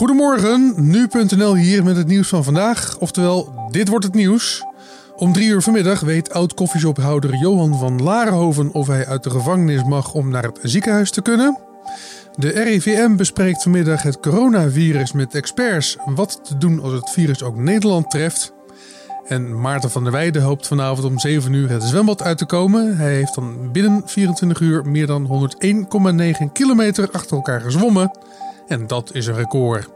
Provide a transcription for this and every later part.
Goedemorgen, nu.nl hier met het nieuws van vandaag. Oftewel, dit wordt het nieuws. Om drie uur vanmiddag weet oud-koffieshophouder Johan van Larenhoven of hij uit de gevangenis mag om naar het ziekenhuis te kunnen. De RIVM bespreekt vanmiddag het coronavirus met experts. Wat te doen als het virus ook Nederland treft. En Maarten van der Weijden hoopt vanavond om 7 uur het zwembad uit te komen. Hij heeft dan binnen 24 uur meer dan 101,9 kilometer achter elkaar gezwommen. En dat is een record.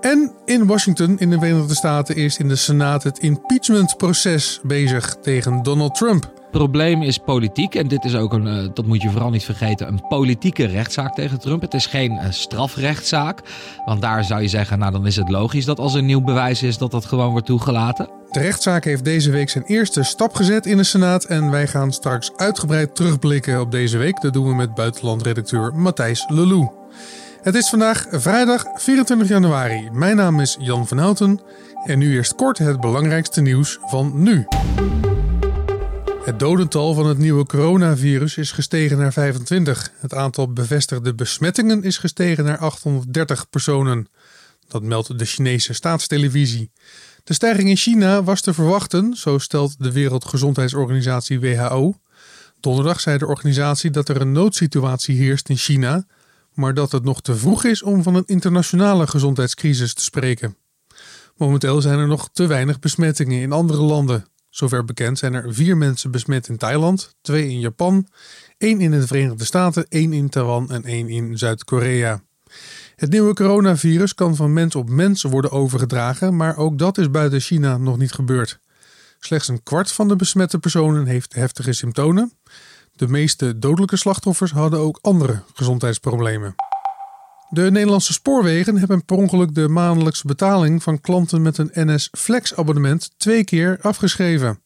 En in Washington, in de Verenigde Staten, is in de Senaat het impeachmentproces bezig tegen Donald Trump. Het probleem is politiek en dit is ook een, eh, dat moet je vooral niet vergeten, een politieke rechtszaak tegen Trump. Het is geen uh, strafrechtszaak, want daar zou je zeggen, nou dan is het logisch dat als er nieuw bewijs is dat dat gewoon wordt toegelaten. De rechtszaak heeft deze week zijn eerste stap gezet in de Senaat en wij gaan straks uitgebreid terugblikken op deze week. Dat doen we met buitenlandredacteur Matthijs Lelou. Het is vandaag vrijdag 24 januari. Mijn naam is Jan van Houten en nu eerst kort het belangrijkste nieuws van nu. Het dodental van het nieuwe coronavirus is gestegen naar 25. Het aantal bevestigde besmettingen is gestegen naar 830 personen. Dat meldt de Chinese staatstelevisie. De stijging in China was te verwachten, zo stelt de Wereldgezondheidsorganisatie WHO. Donderdag zei de organisatie dat er een noodsituatie heerst in China maar dat het nog te vroeg is om van een internationale gezondheidscrisis te spreken. Momenteel zijn er nog te weinig besmettingen in andere landen. Zover bekend zijn er vier mensen besmet in Thailand, twee in Japan, één in de Verenigde Staten, één in Taiwan en één in Zuid-Korea. Het nieuwe coronavirus kan van mens op mens worden overgedragen, maar ook dat is buiten China nog niet gebeurd. Slechts een kwart van de besmette personen heeft heftige symptomen de meeste dodelijke slachtoffers hadden ook andere gezondheidsproblemen. De Nederlandse spoorwegen hebben per ongeluk de maandelijkse betaling van klanten met een NS Flex abonnement twee keer afgeschreven.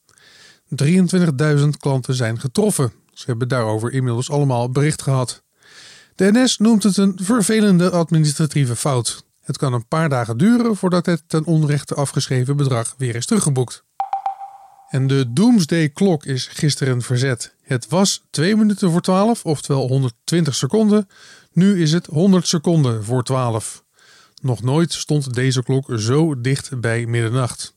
23.000 klanten zijn getroffen. Ze hebben daarover inmiddels allemaal bericht gehad. De NS noemt het een vervelende administratieve fout. Het kan een paar dagen duren voordat het ten onrechte afgeschreven bedrag weer is teruggeboekt. En de Doomsday klok is gisteren verzet. Het was 2 minuten voor 12, oftewel 120 seconden. Nu is het 100 seconden voor 12. Nog nooit stond deze klok zo dicht bij middernacht.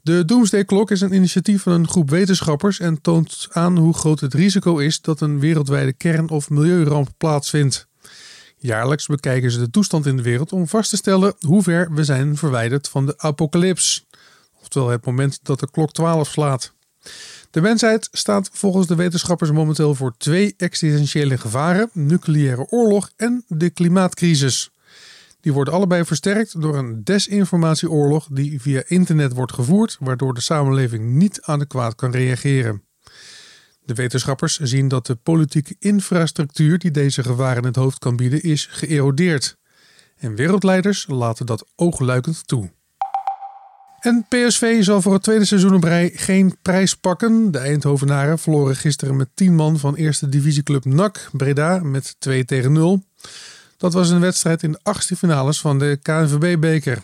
De Doomsday Klok is een initiatief van een groep wetenschappers en toont aan hoe groot het risico is dat een wereldwijde kern- of milieuramp plaatsvindt. Jaarlijks bekijken ze de toestand in de wereld om vast te stellen hoe ver we zijn verwijderd van de apocalyps oftewel het moment dat de klok 12 slaat. De mensheid staat volgens de wetenschappers momenteel voor twee existentiële gevaren: nucleaire oorlog en de klimaatcrisis. Die worden allebei versterkt door een desinformatieoorlog die via internet wordt gevoerd, waardoor de samenleving niet adequaat kan reageren. De wetenschappers zien dat de politieke infrastructuur die deze gevaren het hoofd kan bieden is geërodeerd. En wereldleiders laten dat oogluikend toe. En PSV zal voor het tweede seizoen op rij geen prijs pakken. De Eindhovenaren verloren gisteren met 10 man van eerste divisieclub NAC Breda met 2 tegen 0. Dat was een wedstrijd in de achtste finales van de KNVB-beker.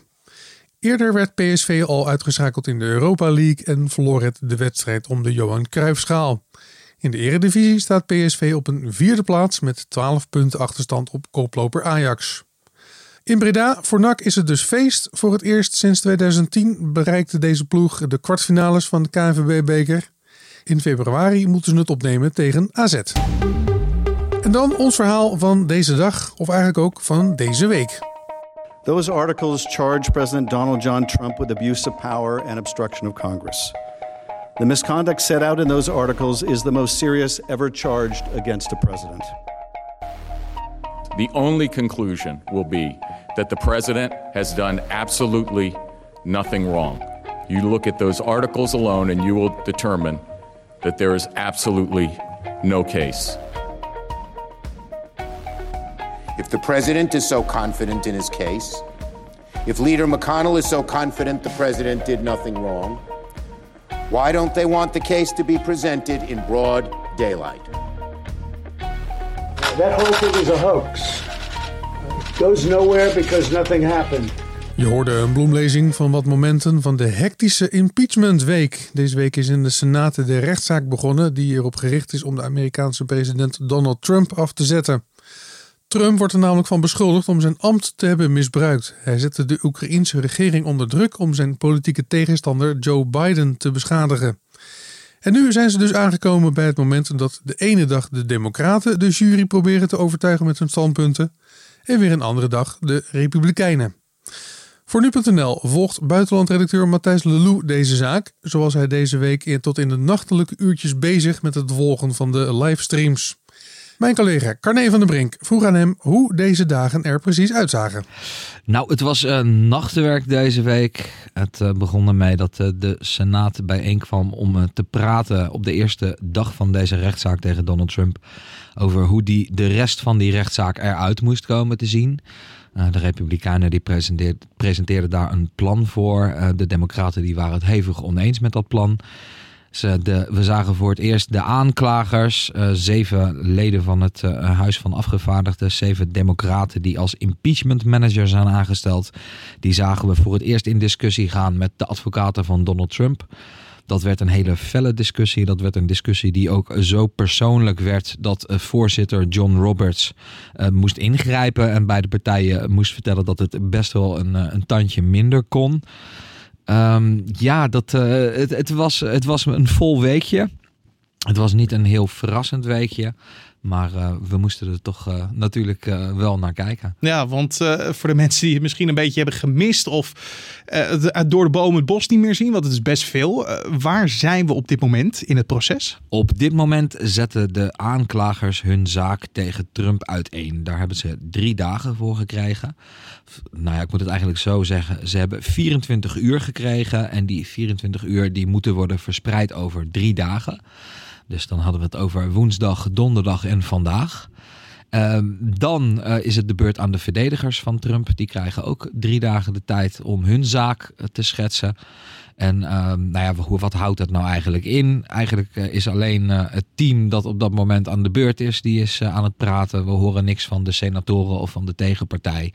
Eerder werd PSV al uitgeschakeld in de Europa League en verloor het de wedstrijd om de Johan Cruijffschaal. In de eredivisie staat PSV op een vierde plaats met 12 punten achterstand op koploper Ajax. In Breda voor NAC is het dus feest. Voor het eerst sinds 2010 bereikte deze ploeg de kwartfinales van de KNVB-beker. In februari moeten ze het opnemen tegen AZ. En dan ons verhaal van deze dag, of eigenlijk ook van deze week. Those articles charge President Donald John Trump with abuse of power and obstruction of Congress. The misconduct set out in those articles is the most serious ever charged against a president. The only conclusion will be that the president has done absolutely nothing wrong. You look at those articles alone and you will determine that there is absolutely no case. If the president is so confident in his case, if Leader McConnell is so confident the president did nothing wrong, why don't they want the case to be presented in broad daylight? That whole thing is a hoax goes nowhere because nothing happened. Je hoorde een bloemlezing van wat momenten van de hectische impeachmentweek. Deze week is in de Senaat de rechtszaak begonnen die erop gericht is om de Amerikaanse president Donald Trump af te zetten. Trump wordt er namelijk van beschuldigd om zijn ambt te hebben misbruikt. Hij zette de Oekraïense regering onder druk om zijn politieke tegenstander Joe Biden te beschadigen. En nu zijn ze dus aangekomen bij het moment dat de ene dag de Democraten de jury proberen te overtuigen met hun standpunten en weer een andere dag de Republikeinen. Voor nu.nl volgt buitenlandredacteur Matthijs Lelou deze zaak, zoals hij deze week tot in de nachtelijke uurtjes bezig met het volgen van de livestreams. Mijn collega Carne van der Brink vroeg aan hem hoe deze dagen er precies uitzagen. Nou, het was uh, nachtenwerk deze week. Het uh, begon ermee dat uh, de Senaat bijeenkwam om te praten op de eerste dag van deze rechtszaak tegen Donald Trump. Over hoe die de rest van die rechtszaak eruit moest komen te zien. de Republikeinen die presenteerden daar een plan voor. de Democraten die waren het hevig oneens met dat plan. De, we zagen voor het eerst de aanklagers, uh, zeven leden van het uh, Huis van Afgevaardigden, zeven democraten die als impeachment manager zijn aangesteld. Die zagen we voor het eerst in discussie gaan met de advocaten van Donald Trump. Dat werd een hele felle discussie. Dat werd een discussie die ook zo persoonlijk werd dat uh, voorzitter John Roberts moest ingrijpen en beide partijen moest vertellen dat het best wel een, een tandje minder kon. Um, ja, dat, uh, het, het, was, het was een vol weekje. Het was niet een heel verrassend weekje. Maar uh, we moesten er toch uh, natuurlijk uh, wel naar kijken. Ja, want voor de mensen die het misschien een beetje hebben gemist of door de bomen het bos niet meer zien, want het is best veel. waar zijn we op dit moment in het proces? Op dit moment zetten de aanklagers hun zaak tegen Trump uiteen. Daar hebben ze drie dagen voor gekregen. Nou ja, ik moet het eigenlijk zo zeggen. Ze hebben 24 uur gekregen en die 24 uur die moeten worden verspreid over drie dagen. Dus dan hadden we het over woensdag, donderdag en vandaag. Ehm, dan uh, is het de beurt aan de verdedigers van Trump. Die krijgen ook drie dagen de tijd om hun zaak uh, te schetsen. En ehm, nou ja, wat houdt dat nou eigenlijk in? Eigenlijk uh, is alleen het team dat op dat moment aan de beurt is, die is aan het praten. We horen niks van de senatoren of van de tegenpartij.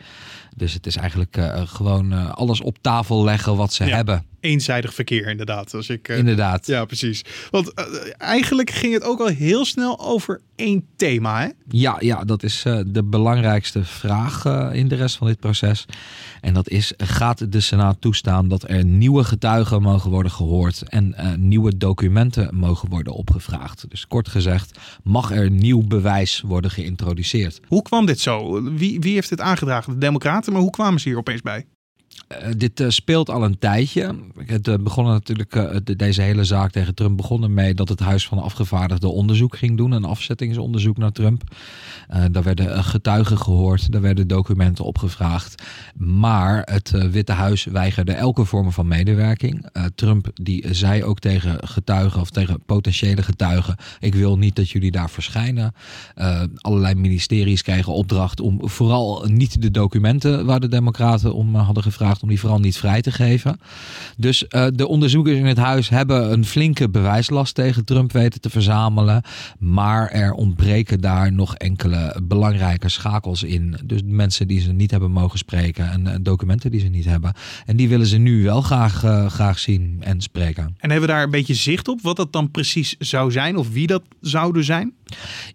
Dus het is eigenlijk gewoon alles op tafel leggen wat ze ja. hebben eenzijdig verkeer, inderdaad. Als ik, uh, inderdaad. Ja, precies. Want uh, eigenlijk ging het ook al heel snel over één thema, hè? Ja, ja dat is uh, de belangrijkste vraag in de rest van dit proces. En dat is, gaat de Senaat toestaan dat er nieuwe getuigen mogen worden gehoord en nieuwe documenten mogen worden opgevraagd? Dus kort gezegd, mag er nieuw bewijs worden geïntroduceerd? Hoe kwam dit zo? Wie, wie heeft dit aangedragen? De Democraten, maar hoe kwamen ze hier opeens bij? Uh, dit uh, speelt al een tijdje. Het uh, begon natuurlijk, de, deze hele zaak tegen Trump begon ermee dat het Huis van Afgevaardigden onderzoek ging doen, een afzettingsonderzoek naar Trump. daar werden getuigen gehoord, daar werden documenten opgevraagd. Maar het Witte Huis weigerde elke vorm van medewerking. Trump die zei ook tegen getuigen of tegen potentiële getuigen: ik wil niet dat jullie daar verschijnen. allerlei ministeries kregen opdracht om vooral niet de documenten waar de Democraten om hadden gevraagd om die vooral niet vrij te geven. Dus uh, de onderzoekers in het huis hebben een flinke bewijslast tegen Trump weten te verzamelen. Maar er ontbreken daar nog enkele belangrijke schakels in. Dus mensen die ze niet hebben mogen spreken en uh, documenten die ze niet hebben. En die willen ze nu wel graag, uh, graag zien en spreken. En hebben we daar een beetje zicht op wat dat dan precies zou zijn of wie dat zouden zijn?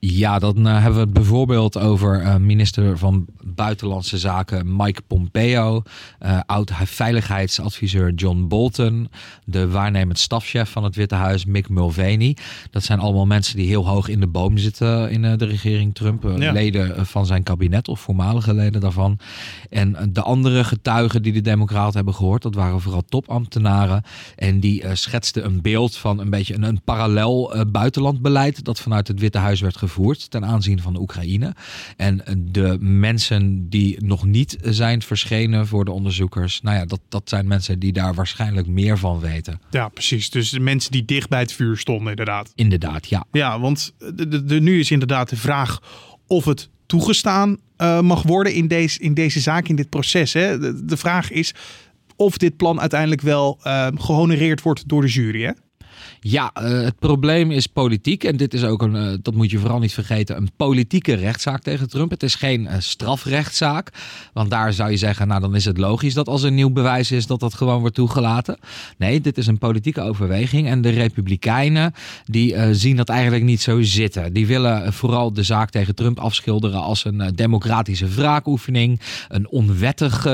Ja, dan hebben we het bijvoorbeeld over minister van Buitenlandse Zaken Mike Pompeo, uh, oud-veiligheidsadviseur John Bolton, de waarnemend stafchef van het Witte Huis Mick Mulvaney. Dat zijn allemaal mensen die heel hoog in de boom zitten in uh, de regering Trump, uh, ja. leden van zijn kabinet of voormalige leden daarvan. En de andere getuigen die de Democraten hebben gehoord, dat waren vooral topambtenaren. En die schetsten een beeld van een beetje een, een parallel buitenlandbeleid dat vanuit het Witte Huis werd gevoerd ten aanzien van de Oekraïne. En de mensen die nog niet zijn verschenen voor de onderzoekers, nou ja, dat, dat zijn mensen die daar waarschijnlijk meer van weten. Ja, precies. Dus de mensen die dicht bij het vuur stonden, inderdaad. Inderdaad, ja. Ja, want de, de, de, nu is inderdaad de vraag of het toegestaan uh, mag worden in deze, in deze zaak, in dit proces. Hè? De, de vraag is of dit plan uiteindelijk wel uh, gehonoreerd wordt door de jury. Hè? Ja, uh, het probleem is politiek. En dit is ook een, uh, dat moet je vooral niet vergeten, een politieke rechtszaak tegen Trump. Het is geen uh, strafrechtszaak. Want daar zou je zeggen, nou dan is het logisch dat als er nieuw bewijs is, dat dat gewoon wordt toegelaten. Nee, dit is een politieke overweging. En de Republikeinen, die zien dat eigenlijk niet zo zitten. Die willen vooral de zaak tegen Trump afschilderen als een democratische wraakoefening. Een onwettig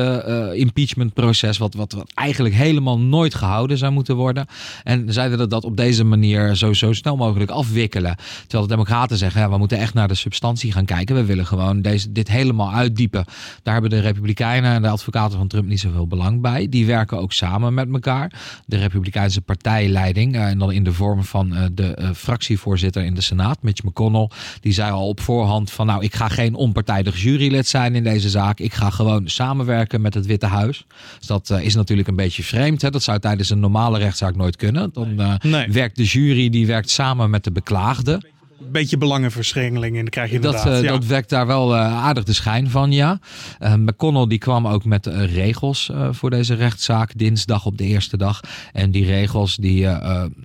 impeachmentproces, wat, wat, wat eigenlijk helemaal nooit gehouden zou moeten worden. En zij willen dat op deze manier zo, zo snel mogelijk afwikkelen. Terwijl de Democraten zeggen, ja, we moeten echt naar de substantie gaan kijken. We willen gewoon deze, dit helemaal uitdiepen. Daar hebben de Republikeinen en de advocaten van Trump niet zoveel belang bij. Die werken ook samen met elkaar. De Republikeinse partijleiding, eh, en dan in de vorm van eh, de eh, fractievoorzitter in de Senaat, Mitch McConnell, die zei al op voorhand van nou, ik ga geen onpartijdig jurylid zijn in deze zaak. Ik ga gewoon samenwerken met het Witte Huis. Dus dat is natuurlijk een beetje vreemd. Hè? Dat zou tijdens een normale rechtszaak nooit kunnen. Dan werkt de jury die werkt samen met de beklaagde beetje belangenverschengeling in krijg je inderdaad. Dat, uh, ja. dat wekt daar wel uh, aardig de schijn van, ja. Uh, McConnell die kwam ook met regels voor deze rechtszaak dinsdag op de eerste dag. En die regels die,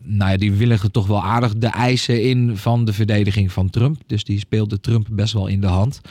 nou ja, die willigen toch wel aardig de eisen in van de verdediging van Trump. Dus die speelde Trump best wel in de hand.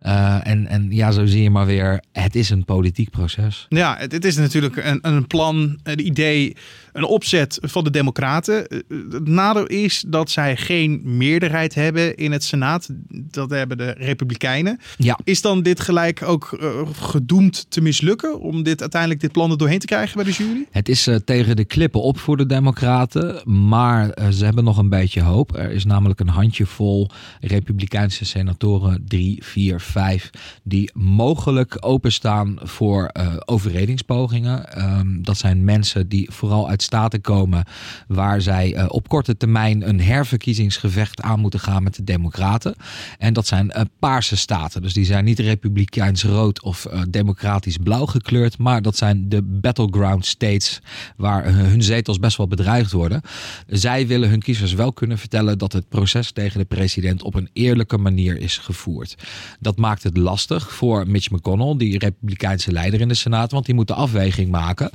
en, en ja, zo zie je maar weer, het is een politiek proces. Ja, het, het is natuurlijk een, een plan, een idee, een opzet van de Democraten. Het nadeel is dat zij geen meerderheid hebben in het Senaat. Dat hebben de Republikeinen. Ja. Is dan dit gelijk ook uh, gedoemd te mislukken om dit uiteindelijk dit plan er doorheen te krijgen bij de jury? Het is uh, tegen de klippen op voor de Democraten, maar uh, ze hebben nog een beetje hoop. Er is namelijk een handjevol Republikeinse senatoren, drie, vier, vijf, die mogelijk openstaan voor overredingspogingen. Um, dat zijn mensen die vooral uit staten komen waar zij op korte termijn een herverkiezingsgevecht aan moeten gaan met de Democraten. En dat zijn uh, paarse staten. Dus die zijn niet republikeins rood of uh, democratisch blauw gekleurd. Maar dat zijn de battleground states waar uh, hun zetels best wel bedreigd worden. Zij willen hun kiezers wel kunnen vertellen dat het proces tegen de president op een eerlijke manier is gevoerd. Dat maakt het lastig voor Mitch McConnell, die republikeinse leider in de Senaat. Want die moet de afweging maken.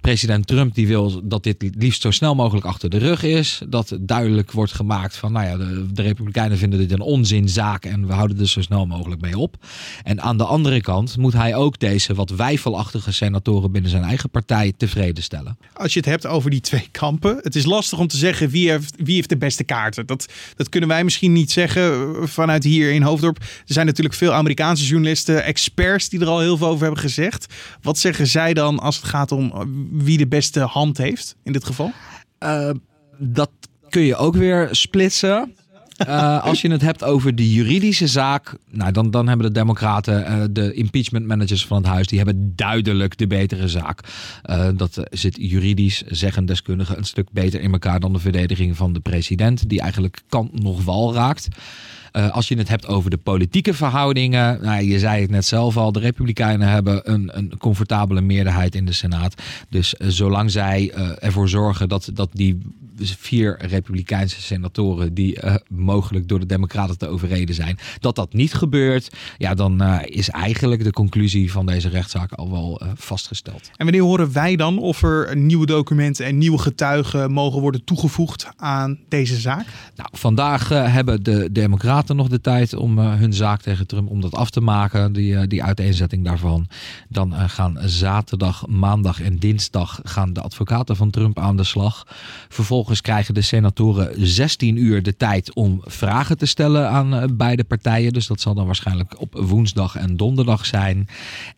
president Trump die wil dat dit liefst zo snel mogelijk achter de rug is. Dat duidelijk wordt gemaakt van nou ja, de, de, Republikeinen vinden dit een onzinzaak en we houden er zo snel mogelijk mee op. En aan de andere kant moet hij ook deze wat wijfelachtige senatoren binnen zijn eigen partij tevreden stellen. Als je het hebt over die twee kampen, het is lastig om te zeggen wie heeft, wie heeft de beste kaarten. Dat, dat kunnen wij misschien niet zeggen vanuit hier in Hoofddorp. Er zijn natuurlijk veel Amerikaanse journalisten, experts die er al heel veel over hebben gezegd. Wat zeggen zij dan als het gaat om wie de beste hand heeft in dit geval? Uh, dat kun je ook weer splitsen. Uh, als je het hebt over de juridische zaak, nou, dan, dan hebben de Democraten, uh, de impeachment managers van het huis, die hebben duidelijk de betere zaak. Uh, dat zit juridisch, zeggen deskundigen, een stuk beter in elkaar dan de verdediging van de president, die eigenlijk kant nog wal raakt. Als je het hebt over de politieke verhoudingen. Nou, je zei het net zelf al. De Republikeinen hebben een, een comfortabele meerderheid in de Senaat. Dus zolang zij ervoor zorgen dat, dat die vier Republikeinse senatoren die uh, mogelijk door de Democraten te overreden zijn, dat dat niet gebeurt, ja, dan uh, is eigenlijk de conclusie van deze rechtszaak al wel uh, vastgesteld. En wanneer horen wij dan of er nieuwe documenten en nieuwe getuigen mogen worden toegevoegd aan deze zaak? Nou, vandaag hebben de Democraten nog de tijd om hun zaak tegen Trump om dat af te maken, die, die uiteenzetting daarvan. Dan gaan zaterdag, maandag en dinsdag gaan de advocaten van Trump aan de slag. Vervolgens Vervolgens krijgen de senatoren 16 uur de tijd om vragen te stellen aan uh, beide partijen. Dus dat zal dan waarschijnlijk op woensdag en donderdag zijn.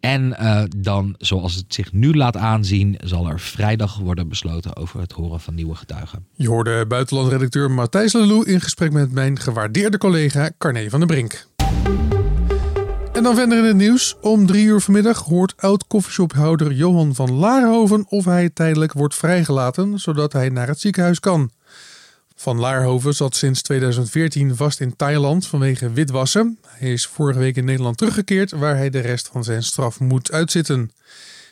En uh, dan, zoals het zich nu laat aanzien, zal er vrijdag worden besloten over het horen van nieuwe getuigen. Je hoorde buitenlandredacteur Matthijs Lelou in gesprek met mijn gewaardeerde collega Carne van der Brink. En dan verder in het nieuws. Om drie uur vanmiddag hoort oud-koffieshophouder Johan van Laarhoven of hij tijdelijk wordt vrijgelaten, zodat hij naar het ziekenhuis kan. Van Laarhoven zat sinds 2014 vast in Thailand vanwege witwassen. Hij is vorige week in Nederland teruggekeerd, waar hij de rest van zijn straf moet uitzitten.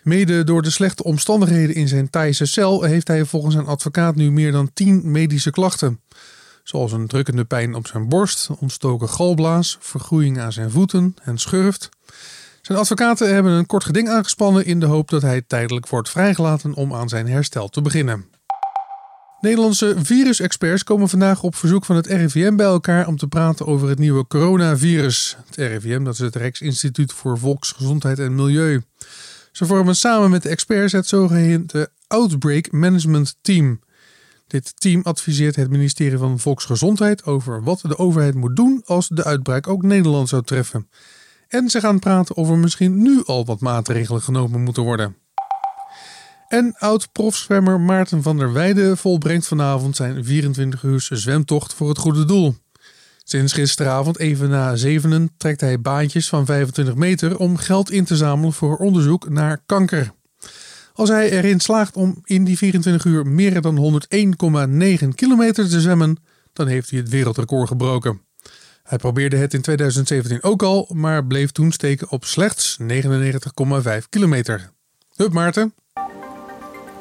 Mede door de slechte omstandigheden in zijn Thaise cel heeft hij volgens zijn advocaat nu meer dan 10 medische klachten zoals een drukkende pijn op zijn borst, ontstoken galblaas, vergroeiing aan zijn voeten en schurft. Zijn advocaten hebben een kort geding aangespannen in de hoop dat hij tijdelijk wordt vrijgelaten om aan zijn herstel te beginnen. Nederlandse virusexperts komen vandaag op verzoek van het RIVM bij elkaar om te praten over het nieuwe coronavirus. Het RIVM, dat is het Rijksinstituut voor Volksgezondheid en Milieu. Ze vormen samen met de experts het zogeheten Outbreak Management Team. Dit team adviseert het ministerie van Volksgezondheid over wat de overheid moet doen als de uitbraak ook Nederland zou treffen. En ze gaan praten of er misschien nu al wat maatregelen genomen moeten worden. En oud-profzwemmer Maarten van der Weijden volbrengt vanavond zijn 24 uur zwemtocht voor het goede doel. Sinds gisteravond even na zevenen trekt hij baantjes van 25 meter om geld in te zamelen voor onderzoek naar kanker. Als hij erin slaagt om in die 24 uur meer dan 101,9 kilometer te zwemmen, dan heeft hij het wereldrecord gebroken. Hij probeerde het in 2017 ook al, maar bleef toen steken op slechts 99,5 kilometer. Hup Maarten.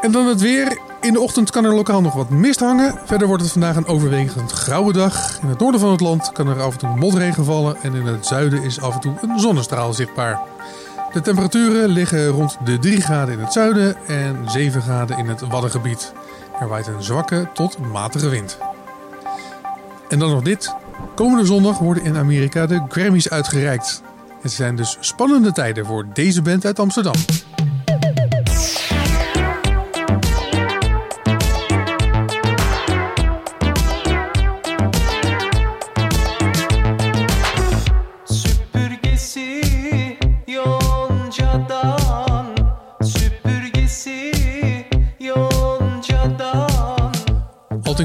En dan het weer. In de ochtend kan er lokaal nog wat mist hangen. Verder wordt het vandaag een overwegend grauwe dag. In het noorden van het land kan er af en toe motregen vallen en in het zuiden is af en toe een zonnestraal zichtbaar. De temperaturen liggen rond de 3 graden in het zuiden en 7 graden in het Waddengebied. Er waait een zwakke tot matige wind. En dan nog dit. Komende zondag worden in Amerika de Grammys uitgereikt. Het zijn dus spannende tijden voor deze band uit Amsterdam.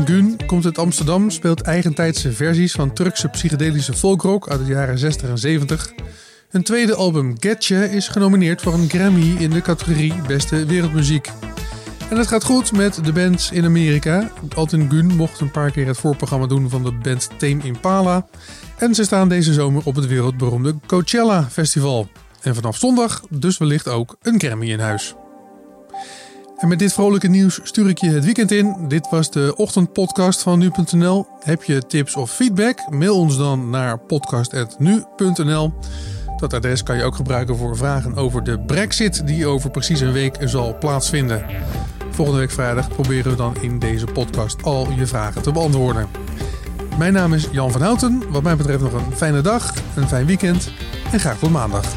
Gun komt uit Amsterdam, speelt eigentijdse versies van Turkse psychedelische folkrock uit de jaren 60 en 70. Hun tweede album Getje is genomineerd voor een Grammy in de categorie Beste Wereldmuziek. En het gaat goed met de bands in Amerika. Altin Gun mocht een paar keer het voorprogramma doen van de band Tame Impala. En ze staan deze zomer op het wereldberoemde Coachella Festival. En vanaf zondag dus wellicht ook een Grammy in huis. En met dit vrolijke nieuws stuur ik je het weekend in. Dit was de ochtendpodcast van nu.nl. Heb je tips of feedback? Mail ons dan naar podcast.nu.nl. Dat adres kan je ook gebruiken voor vragen over de Brexit, die over precies een week zal plaatsvinden. Volgende week vrijdag proberen we dan in deze podcast al je vragen te beantwoorden. Mijn naam is Jan van Houten. Wat mij betreft nog een fijne dag, een fijn weekend en graag tot maandag.